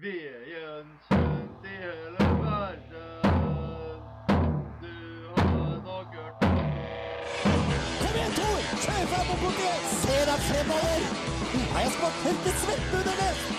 Veien kjent i hele verden. Du har nok hørt om Kom igjen, Tor! Kjør fram og borti! Se deg fremover! Har jeg helt tørke svette under det?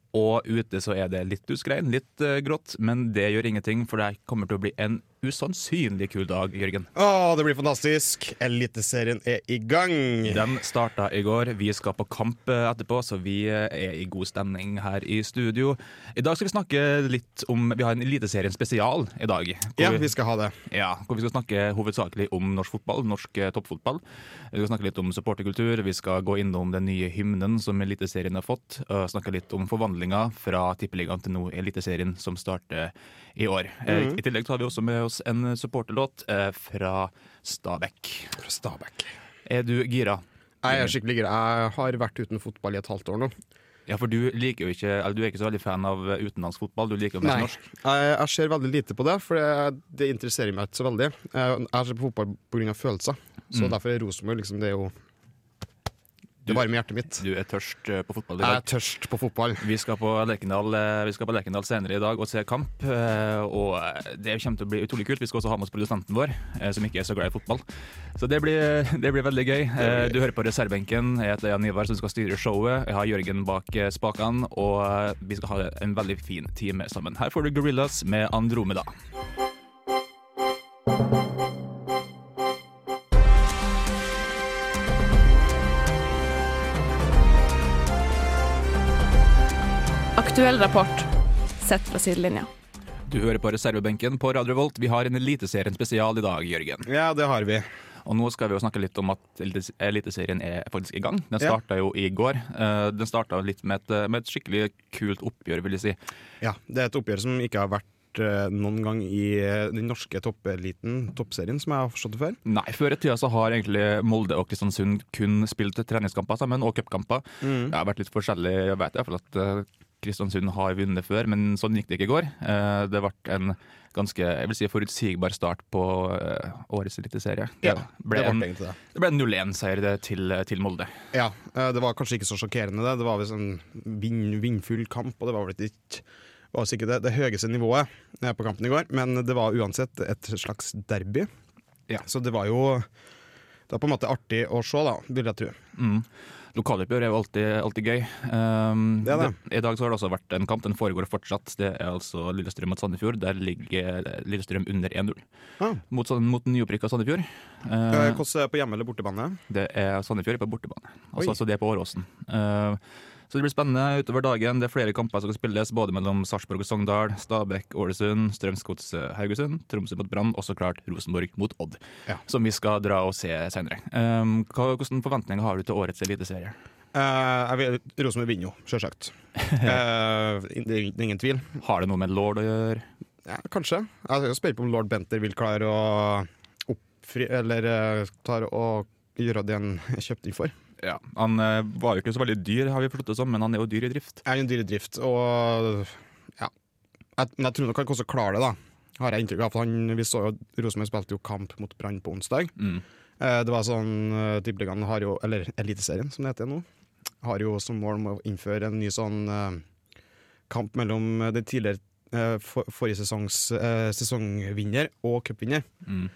og ute så er det litt duskregn, litt eh, grått. Men det gjør ingenting, for det kommer til å bli en usannsynlig kul dag, Jørgen. Å, det blir fantastisk. Eliteserien er i gang. Den starta i går. Vi skal på kamp eh, etterpå, så vi eh, er i god stemning her i studio. I dag skal vi snakke litt om Vi har en Eliteserien spesial i dag. Ja, vi- skal ha det. Ja, hvor vi skal snakke hovedsakelig om norsk fotball, norsk toppfotball. Vi skal snakke litt om supporterkultur, vi skal gå innom den nye hymnen som Eliteserien har fått, snakke litt om forvandlinga fra Tippeligaen til nå Eliteserien som starter i år. Eh, I tillegg tar vi også med oss en supporterlåt eh, fra Stabæk. Fra Stabæk. Er du gira? Jeg er skikkelig gira. Jeg har vært uten fotball i et halvt år nå. Ja, for du liker jo ikke Eller du er ikke så veldig fan av utenlandsk fotball, du liker jo mest norsk. Jeg, jeg ser veldig lite på det, for det, det interesserer meg ikke så veldig. Jeg, jeg ser på fotball pga. følelser, så Mm. derfor er Rosenborg liksom, det er jo Det varmer hjertet mitt. Du er tørst eh, på fotball i Jeg er tørst på fotball. Vi skal på Lerkendal eh, Vi skal på Lerkendal senere i dag og se kamp. eh, Og det kommer til å bli utrolig kult. Vi skal også ha med oss produsenten vår, som ikke er så glad i fotball. Så det blir, det blir veldig gøy. Du hører på reservebenken. Jeg heter Jan Ivar, som skal styre showet. Jeg har Jørgen bak spakene, og vi skal ha en veldig fin time sammen. Her får du Gorillas med Andromeda. Aktuell rapport sett fra sidelinja. Du hører på reservebenken på Radio Volt. Vi har en Eliteserien spesial i dag, Jørgen. Ja, det har vi. Og nå skal vi jo snakke litt om at Eliteserien er faktisk i gang. Den Ja. jo i går. Eh, Den starta litt med et, med et skikkelig kult oppgjør, vil jeg si. Ja, Det er et oppgjør som ikke har vært eh, noen gang i eh, den norske toppeliten, toppserien, som jeg har forstått det før. Nei, Før i tida så har egentlig Molde og Kristiansund kun spilt treningskamper sammen, og cupkamper. Det har vært litt forskjellig. Jeg vet i hvert fall at eh, Kristiansund har vunnet før, men sånn gikk det ikke i går. Eh, Det ble en ganske jeg vil si, forutsigbar start på eh, årets eliteserie. Ja, Det ble det en- det. det ble en 0-1-seier til, til Molde. Ja, eh, det var kanskje ikke så sjokkerende det. Det var visst en vind, vindfull kamp, og det var vel ikke var sikkert det, det høyeste nivået eh, på kampen i går, men det var uansett et slags derby. Ja. Så det var jo Det var på en måte artig å se, da, vil jeg tro. Mm. Lokaloppgjør er jo alltid, alltid gøy. Um, Det er det. I dag så har det også vært en kamp. Den foregår fortsatt. Det er altså Lillestrøm mot Sandefjord. Der ligger Lillestrøm under 1-0 Ah. mot, mot nyopprykka Sandefjord. Eh, Uh, Hvordan er det på hjemme- eller bortebane? det er Sandefjord på bortebane. Altså, Altså, det er på Åråsen. Uh, så det blir spennende utover dagen. Det er flere kamper som kan spilles, både mellom Sarpsborg og Sogndal, Stabæk, Ålesund, Strømsgods eh, Haugesund, Tromsø mot Brann og så klart Rosenborg mot Odd. Ja. Som vi skal dra og se senere. Um, hva, hvilke forventninger har du til årets eliteserie? Uh, Rosenborg vinner jo, sjølsagt. uh, det er ingen tvil. Har det noe med lord å gjøre? Ja, kanskje. Jeg er spent på om lord Benter vil klare å oppfri Eller klare å gjøre det han er kjøpt inn for. Ja. Han eh, var jo ikke så veldig dyr, har vi forstått det som, men han er jo dyr i drift. er jo dyr i drift, og ja. Jeg, men jeg tror nok han kanskje også klare det, da. Har jeg inntrykk av. For han, vi så jo Rosenborg spilte jo kamp mot Brann på onsdag. Mm. Eh, det var sånn uh, Tippeligaen har jo, eller Eliteserien som det heter nå, har jo som mål å innføre en ny sånn eh, kamp mellom eh, den tidligere eh, for, forrige sesongs eh, sesongvinner og cupvinner. Mm.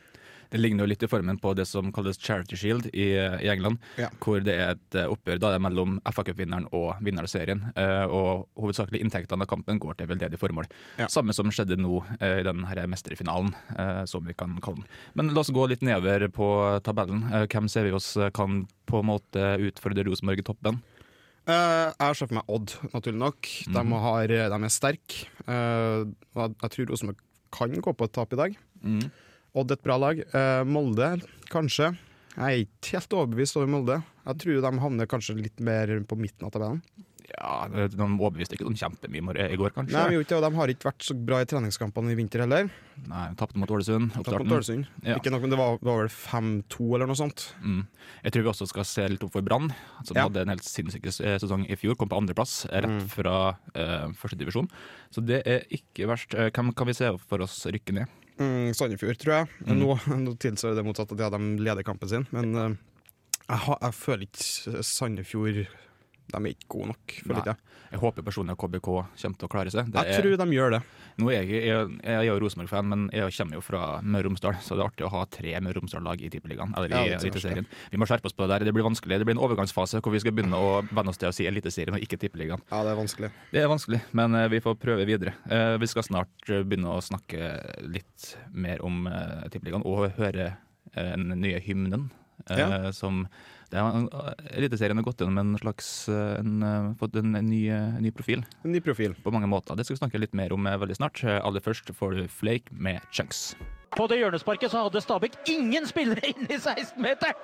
Det ligner jo litt i formen på det som kalles Charity Shield i, i England, Ja. hvor det er et eh, oppgjør da, det er mellom FA Cup-vinneren og vinneren av serien. Eh, og hovedsakelig inntektene av kampen går til veldedige formål. Ja. Samme som skjedde nå eh, i denne mesterfinalen, eh, som vi kan kalle den. Men la oss gå litt nedover på tabellen. Hvem ser vi oss kan på en måte utfordre Rosenborg i toppen? Uh, jeg ser for meg Odd, naturlig nok. De, Mhm. har, de er sterke. Uh, jeg tror Rosenborg kan gå på et tap i dag. Mm. Odd et bra lag. Uh, Molde, kanskje. Jeg er ikke helt overbevist over Molde. Jeg tror de havner kanskje litt mer på midten av tabellen. Ja, De overbeviste ikke noen kjempemye i i går, kanskje. Nei, ikke de har ikke vært så bra i treningskampene i vinter heller. Nei, Tapte mot Ålesund. Oppstarten. mot Ålesund. Ja. Ikke nok, men det var, var vel 5-2 eller noe sånt. Mm. Jeg tror vi også skal se litt opp for Brann, som Ja. hadde en helt sinnssyk eh, sesong i fjor. Kom på andreplass, eh, rett Mm. fra uh, førstedivisjon. Så det er ikke verst. Eh, Hvem kan vi se for oss rykke ned? Mm, Sandefjord, tror jeg. Mm. Nå, nå tilsvarer det motsatt at ja, de leder kampen sin, men eh, jeg, har, jeg føler ikke Sandefjord De er ikke gode nok, for litt, ja jeg. Håper personlig at KBK kommer til å klare seg. Det Jeg er- tror de gjør det. Nå er jeg, jeg, jeg er jo Rosenborg-fan, men jeg kommer jo fra Møre og Romsdal, så det er artig å ha tre Møre og Romsdal-lag i Tippeligaen. Eller Ja, i er Eliteserien. Vi må skjerpe oss på det der. Det blir vanskelig. Det blir en overgangsfase hvor vi skal begynne å venne oss til å si Eliteserien og ikke Tippeligaen. Ja, det er vanskelig. Det er vanskelig, men eh, vi får prøve videre. Eh, vi skal snart eh, begynne å snakke litt mer om Tippeligaen og høre den nye hymnen. Ja. Som Eliteserien har gått gjennom en slags eh, en, eh, fått en, en ny, en, ny profil En ny profil. på mange måter. Det skal vi snakke litt mer om eh, veldig snart. Eh, Aller først får du Flake med Chunks. På det hjørnesparket så hadde Stabæk ingen spillere inne i 16-meteren!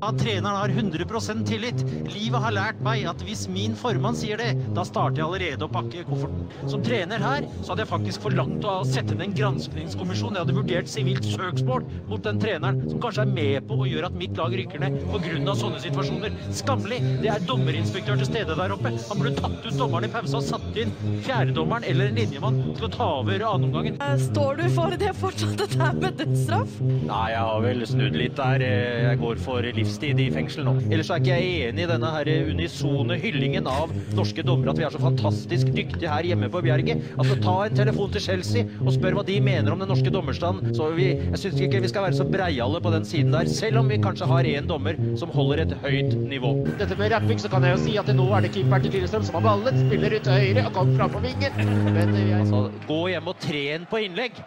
At treneren har 100% tillit. Livet har lært meg at hvis min formann sier det, da starter jeg allerede å pakke kofferten. Som trener her så hadde jeg faktisk forlangt å sette ned en granskningskommisjon. Jeg hadde vurdert sivilt søksmål mot den treneren som kanskje er med på å gjøre at mitt lag rykker ned pga. sånne situasjoner. Skammelig! Det er dommerinspektør til stede der oppe. Han burde tatt ut dommeren i pausa og satt inn fjerdedommeren eller en linjemann til å ta over annenomgangen. Eh, Står du for det fortsatt, dette her med dødsstraff? Nei, jeg har vel snudd litt der. Jeg går for livstid i fengsel nå. Ellers er ikke jeg enig i denne her unisone hyllingen av norske dommere, at vi er så fantastisk dyktige her hjemme på Bjerget. Altså, ta en telefon til Chelsea og spør hva de mener om den norske dommerstanden. Så vi, jeg syns ikke vi skal være så breiale på den siden der, selv om vi kanskje har én dommer som holder et høyt nivå. Dette med rapping, så kan jeg jo si at nå er det keeperen til Lillestrøm som har ballen, spiller ut til høyre og kommer fram på vingen. Men jeg Altså, gå hjem og tren på innlegg.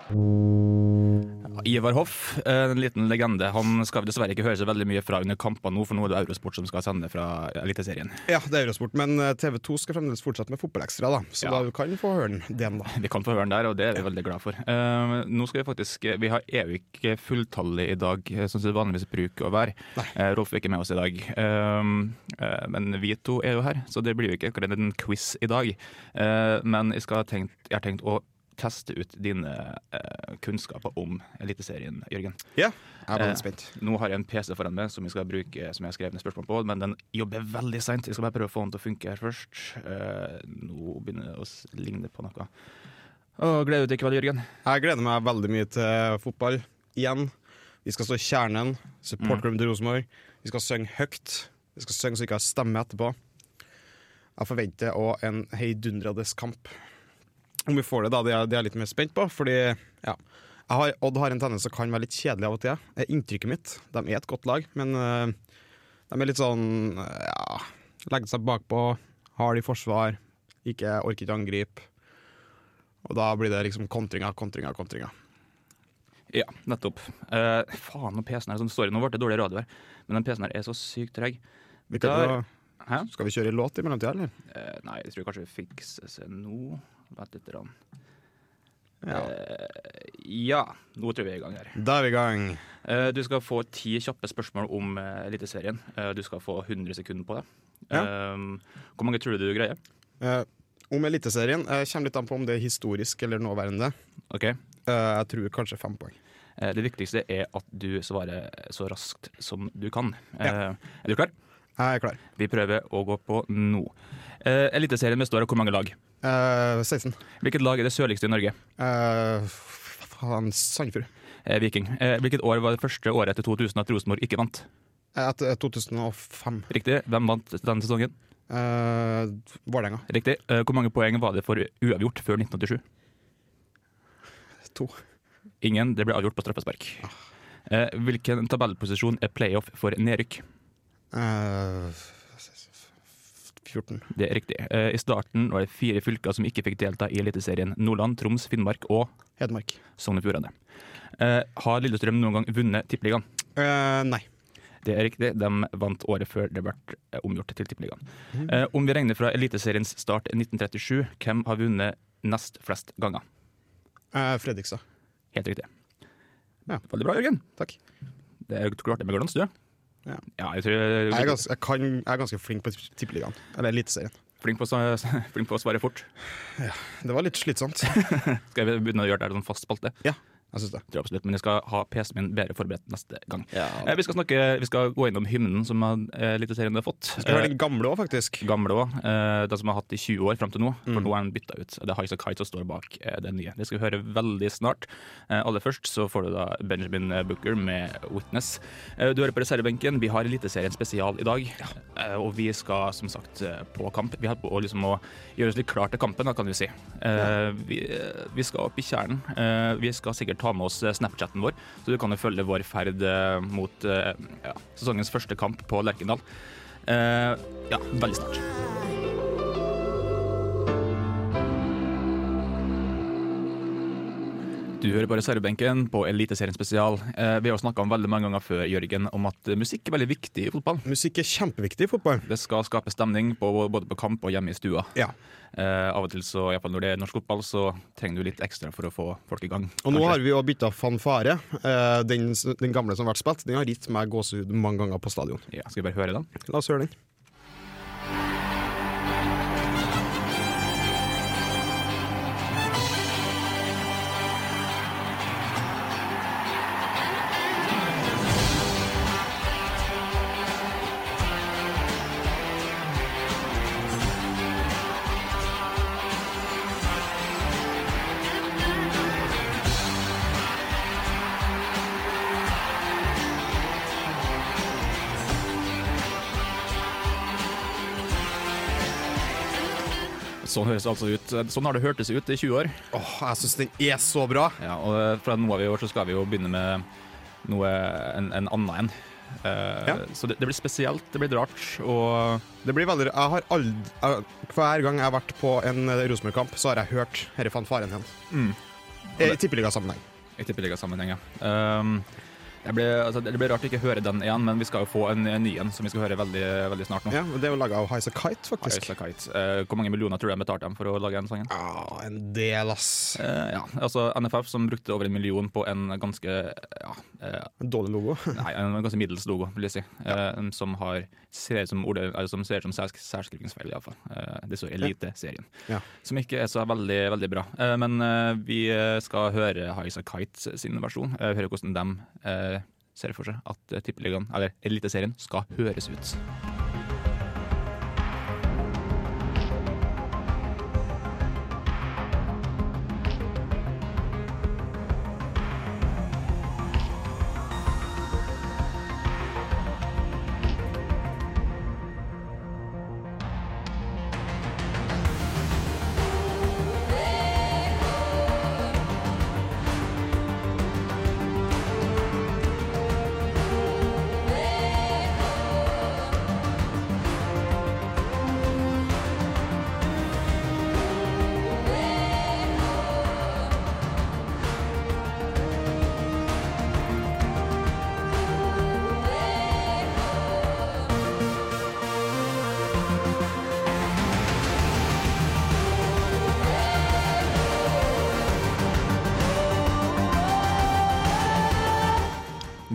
Ivar Hoff, en liten legende. Han skal vi dessverre ikke høre så veldig mye fra under kampene nå, for nå er det Eurosport som skal sende fra Eliteserien. Ja, det er Eurosport, men eh, TV2 skal fremdeles fortsette med Fotballekstra, da. Så Ja. da kan vi få høre den, den da. Vi kan få høre den der, og det er vi veldig glad for. Uh, nå skal Vi faktisk, vi har EU ikke fulltallet i dag, eh, som det vanligvis bruker å være. Uh, Rolf er ikke med oss i dag, Uh, eh, men vi to er jo her, så det blir jo ikke akkurat en quiz i dag. Eh, men jeg, skal tenkt, jeg har tenkt å teste ut dine eh, kunnskaper om Eliteserien, Jørgen. Ja, jeg er Eh, veldig spent. Nå har jeg en PC foran meg som jeg skal bruke Som jeg har skrevet ned spørsmål på, men den jobber veldig seint. Jeg skal bare prøve å få den til å funke her først. Eh, nå begynner det å ligne på noe. Og gleder du deg ikke i kveld, Jørgen? Jeg gleder meg veldig mye til fotball igjen. Vi skal stå i kjernen, supportklubben til Rosenborg. Vi skal synge høyt. Vi skal synge så vi ikke har stemme etterpå. Jeg forventer òg en heidundrende kamp. Om vi får det, da, det er det er jeg litt mer spent på. Fordi ja, har, Odd har en tendens som kan være litt kjedelig av og til. Det er inntrykket mitt. De er et godt lag, men uh, de er litt sånn eh, ja, Legger seg bakpå, har de i forsvar, ikke orker ikke angripe. Og da blir det liksom kontringer, kontringer, kontringer. Ja, nettopp. Uh, faen, og PC-en er sånn Sorry, nå ble det dårlig radio her, men den PC-en her er så sykt treg. Der- Skal vi kjøre låt i mellomtida, eller? Uh, nei, jeg tror kanskje vi fikser seg nå. Vent litt. Rann. Ja. Uh, ja, nå tror jeg vi er i gang her. Da er vi i gang. Uh, Du skal få ti kjappe spørsmål om uh, Eliteserien. Uh, Du skal få 100 sekunder på det. Ja. Eh, Hvor mange tror du du greier? Om Eliteserien uh, kommer litt an på om det er historisk eller nåværende. Ok. Eh, jeg tror kanskje fem poeng. Det viktigste er at du svarer så raskt som du kan. Ja. Er du klar? Jeg er klar. Vi prøver å gå på nå. Eliteserien består av hvor mange lag? Eh, 16. Hvilket lag er det sørligste i Norge? Uh, faen, Sandefjord. Eh, Viking. Eh, Hvilket år var det første året etter 2000 at Rosenborg ikke vant? Eh, Etter 2005. Riktig. Hvem vant denne sesongen? Uh, Vålerenga. Riktig. Eh, Hvor mange poeng var det for uavgjort før 1987? To. Ingen. Det ble avgjort på straffespark. Eh, Hvilken tabellposisjon er playoff for nedrykk? Eh, 14. Det er riktig. Eh, I starten var det fire fylker som ikke fikk delta i Eliteserien. Nordland, Troms, Finnmark og Hedmark. Sogn og Fjordane. Eh, Har Lillestrøm noen gang vunnet Tippeligaen? Uh, nei. Det er riktig. De vant året før det ble omgjort til Tippeligaen. Mm. Om vi regner fra Eliteseriens start i 1937, hvem har vunnet nest flest ganger? Uh, Fredrikstad. Helt riktig. Ja. Veldig bra, Jørgen. Takk. Det er klart det med glans, du. Ja, jeg tror Jeg er, gans, jeg, kan, jeg er ganske flink på Tippeligaen, eller Eliteserien. flink, på, flink på å svare fort. Det var litt slitsomt. Skal vi begynne å gjøre det her som fast spalte? Ja, jeg synes det. Jeg absolutt, men jeg skal ha PC-en min bedre forberedt neste gang. Eh, vi, skal snakke, vi skal gå innom hymnen som eh, Eliteserien har fått. Vi Skal høre den gamle òg, faktisk. Eh, gamle òg. Eh, den som har hatt i 20 år fram til nå. For Mm. nå er den bytta ut. Det er Highas Kite som står bak eh, den nye. Det skal vi høre veldig snart. Eh, aller først så får du da Benjamin Booker med 'Witness'. Eh, du hører på reservebenken. Vi har Eliteserien spesial i dag. Eh, og vi skal som sagt eh, på kamp. Vi holder på liksom, å gjøre oss litt klar til kampen, da, kan vi si. Eh, vi, eh, vi skal opp i kjernen. Eh, vi skal sikkert ta med oss Snapchatten vår, så du kan jo følge vår ferd eh, mot eh, ja, sesongens første kamp på Lerkendal. Eh, ja, veldig snart. Du hører på reservebenken på Eliteserien spesial. Eh, vi har snakka veldig mange ganger før Jørgen, om at musikk er veldig viktig i fotball. Musikk er kjempeviktig i fotball. Det skal skape stemning på, både på kamp og hjemme i stua. Ja. Eh, av og til, så, iallfall når det er norsk fotball, så trenger du litt ekstra for å få folk i gang. Og nå har vi jo bytta fanfare. Eh, Den, den gamle som ble spilt, den har gitt meg gåsehud mange ganger på stadion. ja, Skal vi bare høre den? La oss høre den. Sånn høres det altså ut. Sånn har det hørtes ut i 20 år. Åh, jeg syns den er så bra. Ja, og eh, fra nå av i år så skal vi jo begynne med noe en, en annen en. Uh, Ja. Så det, det blir spesielt, det blir rart. Og Det blir veldig Jeg har aldri Hver gang jeg har vært på en eh, Rosenborg-kamp, så har jeg hørt denne fanfaren igjen. Mm. I tippeligasammenheng. i tippeligasammenheng, ja. Um, det, blir, altså, det blir rart å ikke høre den igjen, men vi skal jo få en, en ny en som vi skal høre veldig, veldig snart nå. Ja, det er jo laga av Highas Kite, faktisk. Ice Kite. Eh, hvor mange millioner tror du de betalte dem for å lage den sangen? Ja, en del, ass. Eh, ja, altså NFF som brukte over en million på en ganske ja, eh, En dårlig logo. Nei, en ganske middels logo, vil jeg si. Eh, som, har, ser ut som, ordet, altså, som ser ut som særs, særskrivingsfeil, iallfall. Eh, det står Eliteserien. Ja. Som ikke er så veldig, veldig bra. Eh, men eh, vi skal høre Highas Kite sin versjon. eh, høre hvordan de eh, ser for seg at Tippeligaen, eller Eliteserien, skal høres ut.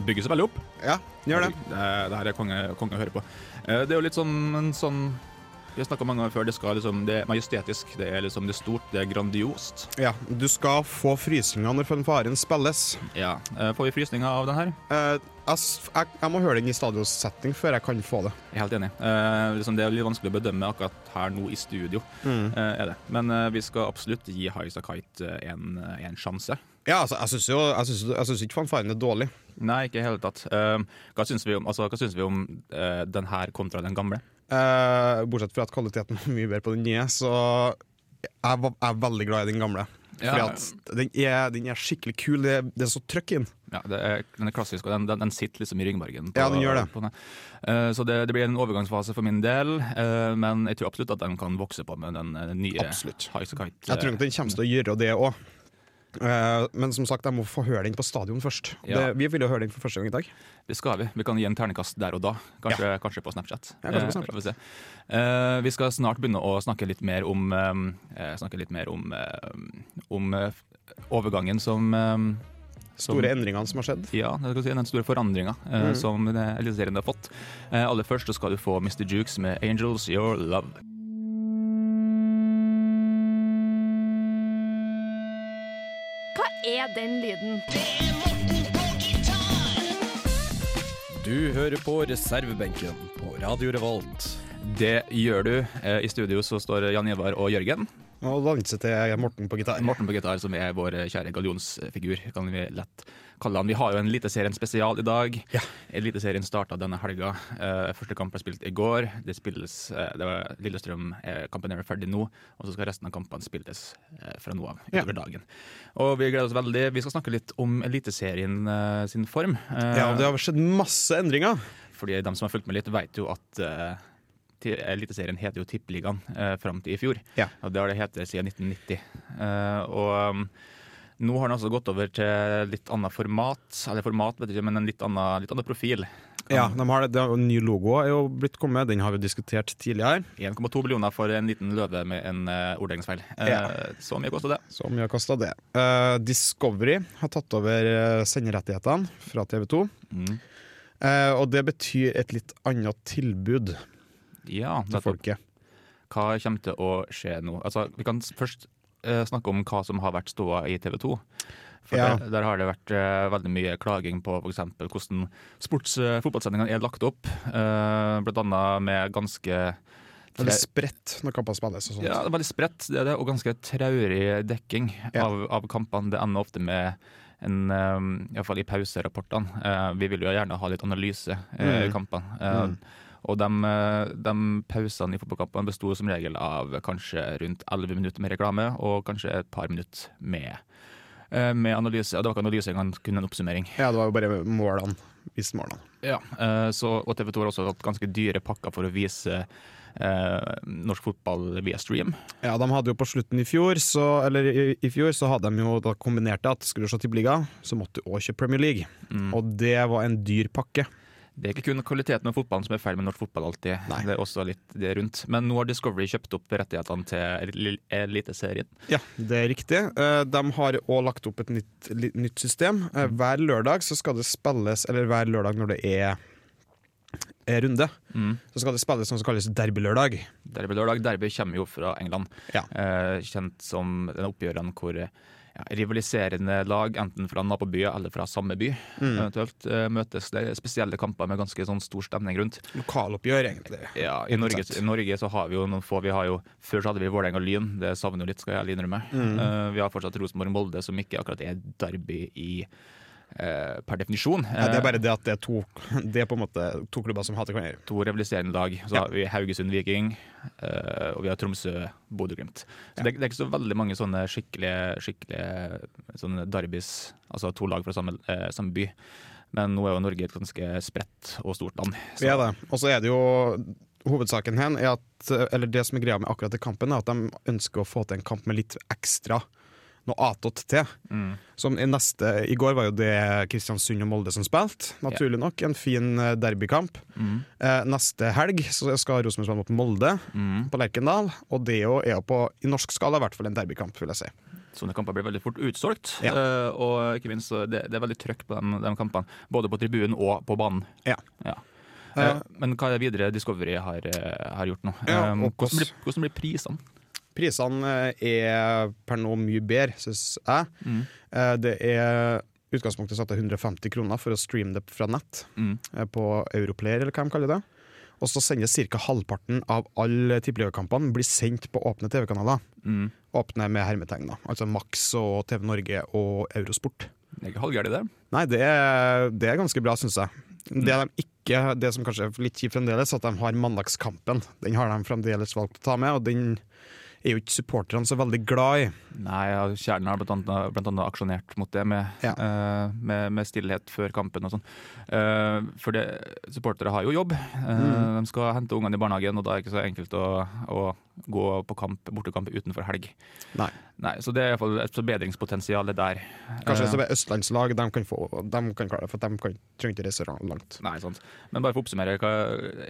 Bygger seg veldig opp. Ja, gjør det. Det, det her er konge, konge å høre på. Eh, Det er jo litt sånn, en sånn Vi har mange ganger før, det, skal liksom, det er majestetisk, det er liksom det er stort, det er grandiost. Ja, du skal få frysninger når fanfaren spilles. Ja. eh, Får vi frysninger av den her? Eh, jeg, jeg, må høre den i stadionsetting før jeg kan få det. Jeg er helt enig. Eh, liksom det er litt vanskelig å bedømme akkurat her nå i studio. Mm. eh, er det. Men vi skal absolutt gi Highasakite en, en sjanse. Ja, altså, jeg syns ikke fanfaren er dårlig. Nei, ikke i hele tatt. Uh, hva syns vi om, altså, syns vi om uh, den her kontra den gamle? Uh, bortsett fra at kvaliteten er mye bedre på den nye, så jeg var- jeg er veldig glad i den gamle. Fordi Ja. at den er, den er skikkelig kul. Det, er- det er så trøkk i den. Ja, det er, den er klassisk, og den, den, den sitter liksom i ryggmargen. på- Ja, den gjør det. på den. Eh, så det, det blir en overgangsfase for min del, uh, men jeg tror absolutt at den kan vokse på med den den nye Absolutt. Jeg tror nok den kommer til å gjøre det òg. Men som sagt, jeg må få høre den på stadion først. Ja. Det, vi vil jo høre den for første gang i dag. Det skal vi. Vi kan gi en ternekast der og da. Kanskje, kanskje på Snapchat. Ja, kanskje på Eh, Snapchat. Eh, vi skal snart begynne å snakke litt mer om eh, Snakke litt mer om, eh, om eh, overgangen som, eh, Store endringene som har skjedd. Ja, si, den store forandringa eh, Mm. som eh, Eliteserien har fått. Eh, aller først så skal du få Mr. Jukes med 'Angels Your Love'. Er den lyden? Du hører på reservebenken på Radio Revolt. Det gjør du. Eh, I studio så står Jan Ivar og Jørgen. Og danse til Morten på gitar. Morten på gitar, som er vår kjære gallionsfigur, kan vi lett kalle han. Vi har jo en Eliteserien spesial i dag. Ja. Eliteserien starta denne helga. Eh, første kamp ble spilt i går. Det spilles eh, det var Lillestrøm-kampen er ferdig nå, og så skal resten av kampene spilles eh, fra nå av Ja. dagen. Og vi gleder oss veldig. Vi skal snakke litt om Eliteserien eh, sin form. Eh, Ja, det har skjedd masse endringer. fordi de som har fulgt med litt, vet jo at eh, Eliteserien heter jo Tippeligaen eh, fram til i fjor. Ja. Og det har det hett siden 1990. Eh, og um, nå har den altså gått over til litt annet format, eller format, vet ikke, men en litt annen, litt annen profil. Ja, de har det, det, og Ny logo er jo blitt kommet, den har vi diskutert tidligere. 1,2 millioner for en liten løve med en uh, orddelingsfeil. Uh, Ja. Så mye kosta det. Så mye kosta det. Uh, Discovery har tatt over eh, senderettighetene fra TV 2. Mm. Uh, og det betyr et litt annet tilbud Ja, til folket. Hva kommer til å skje nå? Altså, vi kan først uh, snakke om hva som har vært ståa i TV 2. For Ja. der, der har det vært uh, veldig mye klaging på f.eks. hvordan sports, uh, fotballsendingene er lagt opp. Uh, blant annet med ganske Veldig spredt når kampene spilles. og sånt. ja, det er veldig spredt, det er det, og ganske traurig dekking Ja. av, av kampene. Det ender ofte med en, um, Iallfall i pauserapportene. Uh, vi vil jo gjerne ha litt analyse eh, i Mm. kampene. Uh, Mm. Og de, eh, de pausene i fotballkampene besto som regel av kanskje rundt 11 minutter med reklame og kanskje et par minutter med, eh, med analyse. Det var ikke analyse engang, kun en oppsummering. Ja, det var jo bare målene. Vist målene. Ja, eh, så, og TV 2 har også hatt ganske dyre pakker for å vise eh, norsk fotball via stream. Ja, de hadde jo på slutten i fjor, så, eller i, i fjor, så hadde de jo da kombinert det at skulle du se Tippeliga, så måtte du også kjøpe Premier League. Mm. Og det var en dyr pakke. Det er ikke kun kvaliteten av fotballen som er feil med norsk fotball alltid. Nei. Det er også litt det rundt. Men nå har Discovery kjøpt opp rettighetene til Eliteserien. Ja, det er riktig. Eh, De har òg lagt opp et nytt, nytt system. Eh, Hver lørdag så skal det spilles, eller hver lørdag når det er, er runde, Mm. så skal det spilles noe som kalles derbylørdag. Derbylørdag. Derby kommer jo fra England. Ja. Eh, kjent som den oppgjørene hvor ja, rivaliserende lag, enten fra nabobyer eller fra samme by, Mm. eventuelt eh, møtes. Det spesielle kamper med ganske sånn stor stemning rundt. Lokaloppgjør, egentlig. Ja, i Norge. I Norge så har vi jo noen få vi har jo, Før så hadde vi Vålerenga Lyn, det savner jo litt, skal jeg ærlig innrømme. Mm. Uh, vi har fortsatt Rosenborg-Molde, som ikke akkurat er derby i eh, per definisjon. Ja, det Eh, er bare det at det er to, det er på en måte to klubber som hater hverandre. to rivaliserende lag. Så Ja. har vi Haugesund Viking, eh, og vi har Tromsø Bodø-Glimt. Så Ja. det, det er ikke så veldig mange sånne skikkelige, skikkelige sånne derbys, altså to lag fra samme, eh, samme by. Men nå er jo Norge et ganske spredt og stort land. Så- Vi er det. Og så er det jo Hovedsaken her er at Eller det som er greia med akkurat den kampen, er at de ønsker å få til en kamp med litt ekstra noe attåt. Mm. Som i neste I går var jo det Kristiansund og Molde som spilte, naturlig nok. En fin eh, derbykamp. Mm. Eh, neste helg så skal Rosenborg spille mot Molde Mm. på Lerkendal, og det jo, er jo på i norsk skala i hvert fall en derbykamp, vil jeg si. Sånne kamper blir veldig fort utsolgt. Ja. uh, og ikke minst det, det er veldig trøkk på de, de kampene. Både på tribunen og på banen. Ja. Eh, Uh, men hva er det videre Discovery har, har gjort nå? Ja, hvordan, hvordan- blir, hvordan blir prisene? Prisene eh, er per nå mye bedre, syns jeg. Mm. Eh, Det er utgangspunktet satt til 150 kroner for å streame det fra nett Mm. eh, på Europlayer, eller hva de kaller det. Og så sendes ca. halvparten av alle tippeligakampene blir sendt på åpne TV-kanaler. Mm. Åpne med hermetegn, da. Altså Max og TV Norge og Eurosport. Det er ikke halvgærent, det. Nei, det er, det er ganske bra, syns jeg. Det de ikke, det som kanskje er litt kjipt fremdeles, at de har mandagskampen. Den har de fremdeles valgt å ta med, og den er jo ikke supporterne så veldig glad i. Nei, Kjernen har blant annet, blant annet aksjonert mot det med, Ja. uh, med, med stillhet før kampen og sånn. Uh, for det, supportere har jo jobb. Uh, Mm. De skal hente ungene i barnehagen, og da er det ikke så enkelt å, å gå på kamp, bortekamp utenfor helg. Nei. Nei, Så det er iallfall et forbedringspotensial der. Kanskje Eh, det er østlandslag, de kan, få, de kan klare det, for de kan, trenger ikke reise langt. Nei, sant. Men bare for å oppsummere,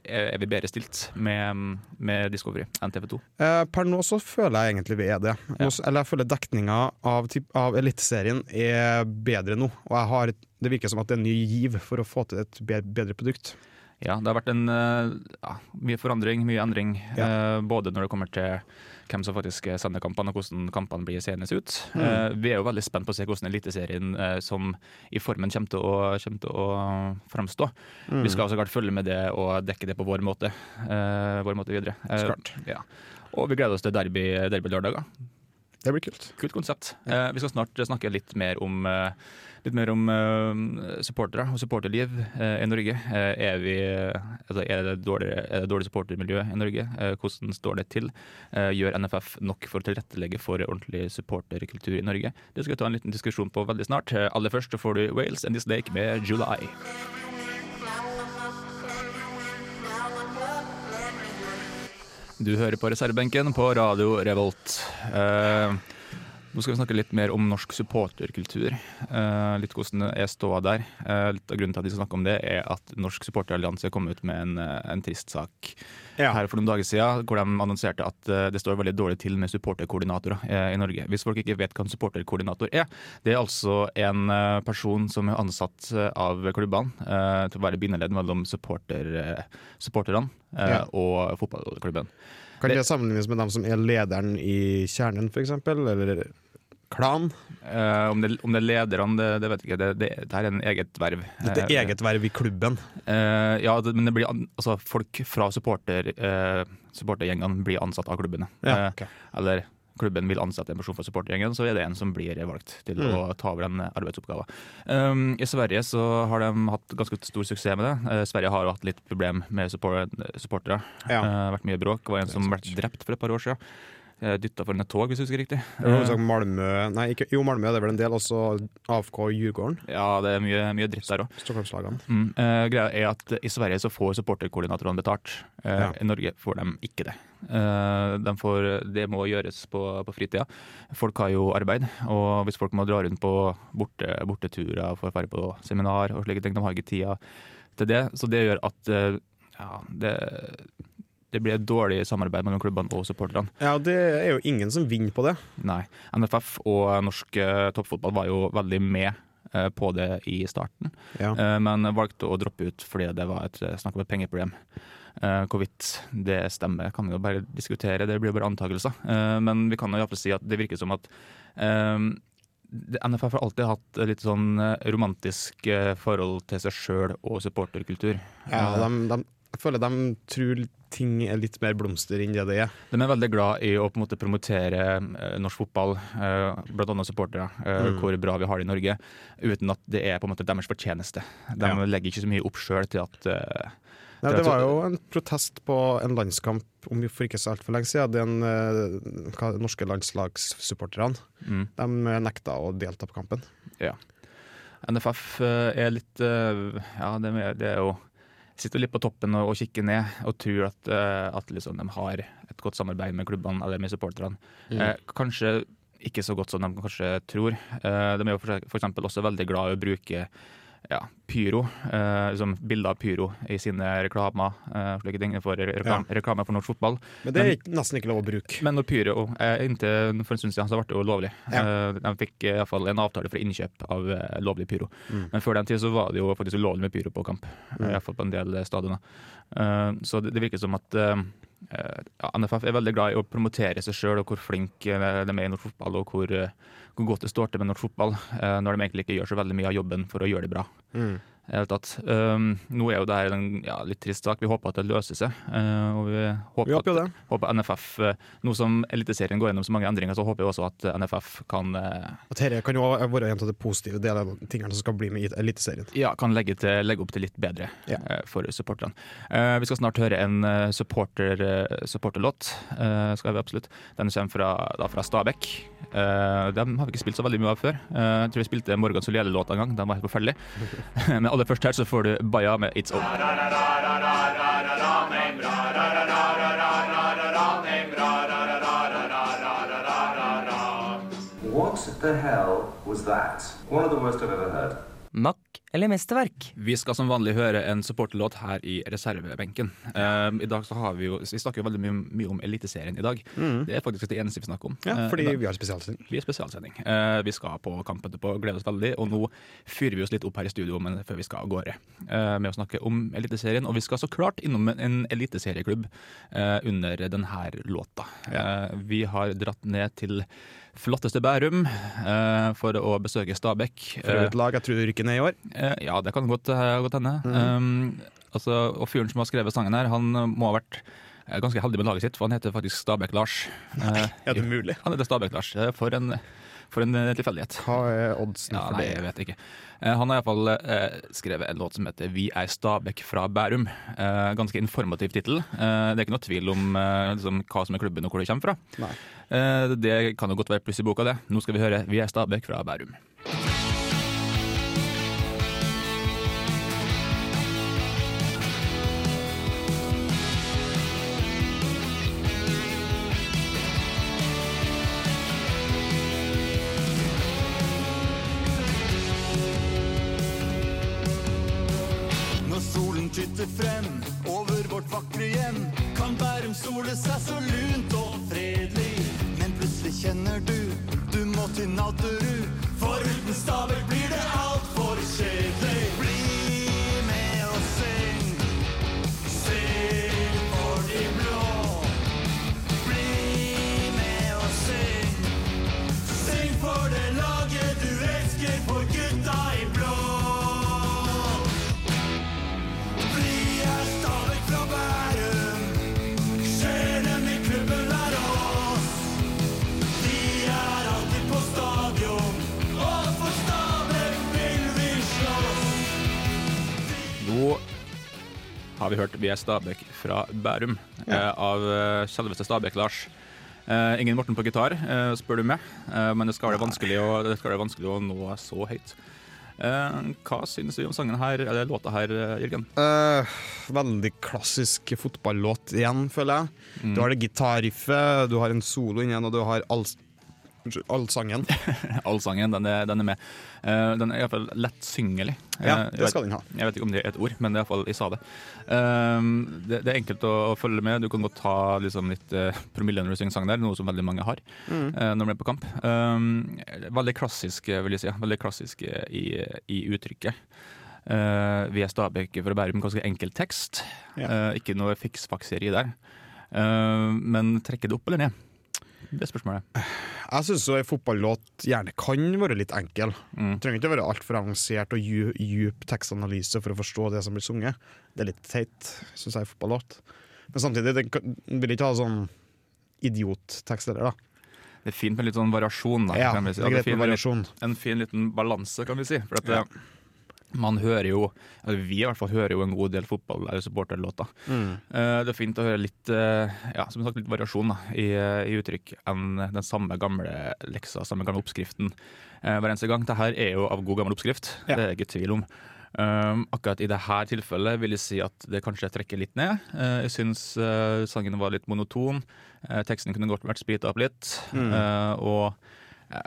er, vi bedre stilt med, med Discovery enn TV 2? Eh, per nå så føler jeg egentlig vi er det. Ja. Eller jeg føler dekninga av, typ- av Eliteserien er bedre nå. Og jeg har, det virker som at det er en ny giv for å få til et bedre produkt. Ja, det har vært en eh, ja, mye forandring, mye endring. eh, både når det kommer til hvem som faktisk sender kampene, og hvordan kampene blir seende ut. Mm. Eh, vi er jo veldig spent på å se hvordan Eliteserien som i formen kommer til å, kommer til å framstå. Mm. Vi skal så klart følge med det og dekke det på vår måte, eh, vår måte videre. Ja. Og vi gleder oss til derby, derby lørdager. Det blir kult. Kult konsept. Eh, vi skal snart snakke litt mer om, eh, litt mer om eh, supportere og supporterliv eh, i Norge. Eh, er, vi, altså, er, det dårlig, er det dårlig supportermiljø i Norge? Eh, hvordan står det til? Eh, gjør NFF nok for å tilrettelegge for ordentlig supporterkultur i Norge? Det skal vi ta en liten diskusjon på veldig snart. Aller først får du Wales and This Lake med July. Du hører på reservebenken på Radio Revolt. Eh, nå skal vi snakke litt mer om norsk supporterkultur. Eh, litt hvordan det er ståa der. Eh, litt av grunnen til at vi skal snakke om det, er at Norsk supporterallianse kom ut med en, eh, en trist sak Ja. her for noen dager siden, hvor de annonserte at eh, det står veldig dårlig til med supporterkoordinatorer eh, i Norge. Hvis folk ikke vet hva en supporterkoordinator er, det er altså en eh, person som er ansatt av klubbene til å være bindeledd mellom supporter, supporterne Ja. og fotballklubben. Kan Det- det sammenlignes med dem som er lederen i Kjernen, f.eks.? Eller Klan? Uh, om, det, om det er lederne, det, det vet jeg ikke. Det, det, det her er en eget verv. Dette er Eh, eget verv i klubben. Uh, ja, det, men det blir an, altså, folk fra supporter, uh, supportergjengene blir ansatt av klubbene. Ja, okay. ok. Eller klubben vil ansette en person fra supportergjengen, så er det en som blir valgt til Mm. å ta over den arbeidsoppgaven. Um, I Sverige så har de hatt ganske stor suksess med det. Uh, Sverige har jo hatt litt problem med support, supportere. Ja. Uh, vært mye bråk. Det var en som ble drept for et par år siden. Uh, Dytta foran et tog, hvis jeg husker riktig. Det Malmø, Nei, ikke, jo, Malmö det er vel en del. Også AFK Djurgården. Ja, det er mye, mye dritt der òg. Stockholmslagene. Mm. eh, greia er at I Sverige så får supporterkoordinatorene betalt. Eh, Ja. I Norge får de ikke det. Uh, de får, det må gjøres på, på fritida. Folk har jo arbeid, og hvis folk må dra rundt på borte, borteturer for å dra på seminar og slike ting, de har ikke tida til det. Så det gjør at ja, det, det blir et dårlig samarbeid mellom klubbene og supporterne. Ja, det er jo ingen som vinner på det. Nei. NFF og norsk eh, toppfotball var jo veldig med eh, på det i starten. Ja. Eh, men valgte å droppe ut fordi det var et, snakk om et pengeproblem. Hvorvidt det stemmer, kan vi jo bare diskutere, det blir jo bare antakelser. Men vi kan jo iallfall si at det virker som at NFF har alltid hatt litt sånn romantisk forhold til seg sjøl og supporterkultur. Ja, de, de, jeg føler de tror ting er litt mer blomster enn det det er. De er veldig glad i å på en måte promotere eh, norsk fotball, bl.a. blant annet supportere, eh, Mm. hvor bra vi har det i Norge, uten at det er på en måte deres fortjeneste. De Ja. legger ikke så mye opp sjøl til at eh, Nei, Det var jo en protest på en landskamp om for ikke så altfor lenge siden. Den eh, hva, norske landslagssupporterne mm, de nekta å delta på kampen. Ja. NFF eh, er litt eh, Ja, det det er jo Sitter litt på toppen og, og kikker ned og tror at, eh, at liksom de har et godt samarbeid med klubbene eller med supporterne. Mm. Eh, kanskje ikke så godt som de kanskje tror. Eh, de er jo f.eks. også veldig glad i å bruke ja, pyro, eh, liksom bilder av pyro i sine reklamer. Eh, slike ting for reklam, reklame for norsk fotball. Men det er Men- nesten ikke lov å bruke. Men når pyro, eh, inntil for en stund siden så ble det jo lovlig. Ja. Eh, de fikk i hvert fall en avtale for innkjøp av eh, lovlig pyro. Mm. Men før den tid så var det jo faktisk ulovlig med pyro på kamp. Mm. I hvert fall på en del stadioner. Eh, så det, det virker som at eh, ja, NFF er veldig glad i å promotere seg sjøl og hvor flinke eh, de er i norsk fotball, og hvor, eh, hvor godt det står til med norsk fotball, eh, når de egentlig ikke gjør så veldig mye av jobben for å gjøre det bra. Mm. I hele tatt. Um, nå er jo det her en ja, litt trist sak. Vi håper at det løser seg. Uh, og vi håper, Vi håper at, det. håper NFF uh, Nå som Eliteserien går gjennom så mange endringer, så håper jeg også at eh, NFF kan, uh, At dette kan jo være en av de positive delene av tingene som skal bli med i Eliteserien. ja, kan legge, til, legge opp til litt bedre Ja. eh, for supporterne. Eh, vi skal snart høre en eh, supporter, eh, supporterlåt. eh, skal vi absolutt. Den kommer fra, da fra Stabekk. Uh, dem har vi ikke spilt så veldig mye av før. Eh, jeg tror vi spilte Morgan Solielle-låta en gang. Den var helt forferdelig. Men aller først her så får du Baja med It's Over. What the hell was that? One of the worst I've ever heard. Mack eller mesterverk? Vi skal som vanlig høre en supporterlåt her i reservebenken. Um, I dag så har Vi jo, vi snakker jo veldig mye, mye om Eliteserien i dag. Mm. Det er faktisk det eneste vi snakker om. Ja, Eh, fordi uh, vi har spesialsending. Vi har spesialsending. Uh, vi skal på kamp etterpå gleder oss veldig. Og nå fyrer vi oss litt opp her i studio men før vi skal av gårde uh, med å snakke om Eliteserien. Og vi skal så klart innom en- eliteserieklubb eh, under denne låta. Eh, vi har dratt ned til flotteste Bærum eh, for å besøke Stabæk. For et lag jeg tror rykker ned i år. Eh, ja, det kan godt, eh, godt hende. Mm. Um, altså, og fyren som har skrevet sangen her, han må ha vært eh, ganske heldig med laget sitt, for han heter faktisk Stabæk-Lars. Eh, Er det mulig? han heter Stabæk-Lars. Eh, For en, for en eh, tilfeldighet. Hva er oddsen Ja, for nei, det? jeg vet ikke. Eh, han har iallfall eh, skrevet en låt som heter 'Vi er Stabæk fra Bærum'. Eh, ganske informativ tittel. Det er ikke noe tvil om liksom, hva som er klubben og hvor det kommer fra. Nei. Eh, det kan jo godt være pluss i boka, det. Nå skal vi høre 'Vi er Stabæk fra Bærum'. Titter frem over vårt vakre hjem, kan Bærum sole seg så lunt og fredelig. Men plutselig kjenner du, du må til Nadderud, for uten staver blir det altfor kjedelig. Har vi hørt 'Vi er Stabæk fra Bærum' eh, av eh, selveste Stabæk-Lars. Eh, ingen Morten på gitar, eh, spør du meg, eh, men det skal være vanskelig å, det skal være vanskelig å nå så høyt. Eh, hva syns du om sangen her, eller låta her, Jørgen? Eh, veldig klassisk fotballåt igjen, føler jeg. Mm. Du har det gitarriffet, du har en solo inni den, og du har all, unnskyld, allsangen. Allsangen, den er, den er med. Uh, den er iallfall lett syngelig. Ja, Eh, det vet, skal den ha. Jeg vet ikke om det er et ord, men det er iallfall jeg sa det. Eh, det. Det er enkelt å, å følge med. Du kan godt ta liksom, litt uh, promille når du synger sang der, noe som veldig mange har Mm. uh, når de er på kamp. Veldig klassisk, vil jeg si. Veldig klassisk i, i uttrykket. Vi er Stabæk fra Bærum, ganske enkel tekst. Eh, ikke noe fiksfakseri der. Men trekker det opp eller ned? Det spørsmålet. Jeg syns en fotballåt gjerne kan være litt enkel. Mm. Trenger ikke være altfor avansert og dju- djup tekstanalyse for å forstå det som blir sunget. Det er litt teit, syns jeg, fotballåt. Men samtidig, den vil ikke ha sånn idiottekst heller, da. Det er fint med litt sånn variasjon. Da, Ja, kan vi si. det er greit med variasjon. En fin liten balanse, kan vi si. For at Ja. Man hører jo, eller vi i hvert fall hører jo en god del fotball- eller supporterlåter. Mm. Eh, Det er fint å høre litt, eh, ja, som sagt, litt variasjon da, i, i uttrykk enn den samme gamle leksa, samme gamle oppskriften eh, hver eneste gang. Dette er jo av god gammel oppskrift, Ja. det er jeg ikke tvil om. Um, akkurat i dette tilfellet vil jeg si at det kanskje trekker litt ned. Jeg syns sangen var litt monoton. Teksten kunne godt vært sprita opp litt. Mm. Og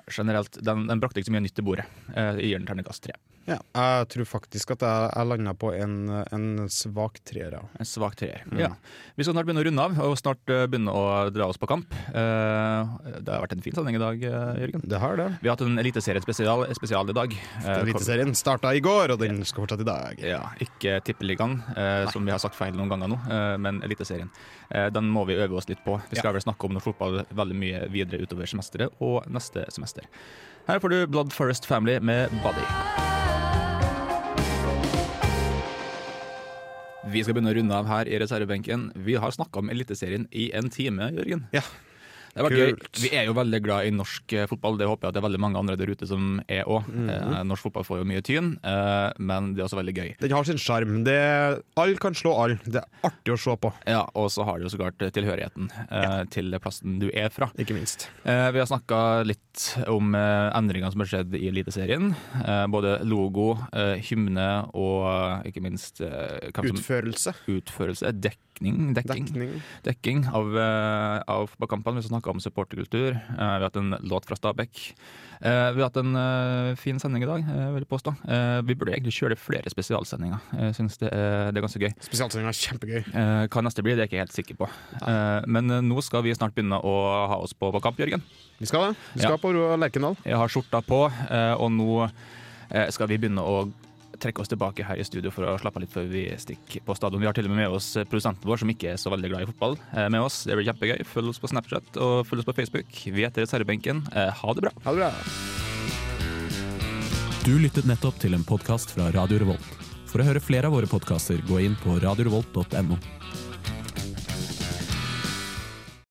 generelt, den, den brakte ikke så mye nytt til bordet. Jeg gir den terningkast tre. Ja, jeg tror faktisk at jeg, jeg landa på en, en svak treer. ja. En svak treer. Mm. Ja. Vi skal snart begynne å runde av og snart eh, begynne å dra oss på kamp. Eh, det har vært en fin sending i dag, eh, Jørgen. Det har det. Vi har hatt en eliteseriespesial spesial i dag. Eliteserien starta i går, og den skal fortsette i dag. Ja, ikke Tippeligaen, som vi har sagt feil noen ganger nå, men Eliteserien. Den må vi øve oss litt på. Vi skal vel snakke om norsk fotball veldig mye videre utover semesteret og neste semester. Her får du Blood Forest Family med Body. Vi skal begynne å runde av her i reservebenken. Vi har snakka om Eliteserien i en time, Jørgen. Ja. Det var Kult. gøy. Vi er jo veldig glad i norsk eh, fotball. Det håper jeg at det er veldig mange andre der ute som er òg. Mhm. norsk fotball får jo mye tyn, eh, men det er også veldig gøy. Den har sin sjarm. Alle kan slå alle. Det er artig å se på. Ja, Og så har du jo så klart tilhørigheten ja. til plassen du er fra. Ikke minst. Eh, vi har snakka litt om eh, endringene som har skjedd i Eliteserien. Eh, både logo, eh, hymne og eh, ikke minst eh, Utførelse. Utførelse. Dekning. Dekking. Dekning. Dekking av, eh, av fotballkampene. Vi skal snakka om supporterkultur. Eh, vi har hatt en låt fra Stabæk. Eh, vi har hatt en eh, fin sending i dag, vil jeg påstå. Vi burde egentlig kjøre flere spesialsendinger. Jeg syns det, det er ganske gøy. Spesialsendinger er kjempegøy. Hva neste blir, det er jeg ikke helt sikker på. Men nå skal vi snart begynne å ha oss på, på kamp, Jørgen. Vi skal det. Vi skal Ja. på Lerkendal. Jeg har skjorta på, og nå skal vi begynne å trekke oss tilbake her i studio for å slappe av litt før vi stikker på stadion. Vi har til og med med oss produsenten vår, som ikke er så veldig glad i fotball, eh, med oss. Det blir kjempegøy. Følg oss på Snapchat og følg oss på Facebook. Vi heter Reservebenken. Eh, Ha det bra. Ha det bra. Du lyttet nettopp til en podkast fra Radio Revolt. For å høre flere av våre podkaster, gå inn på radiorevolt.no.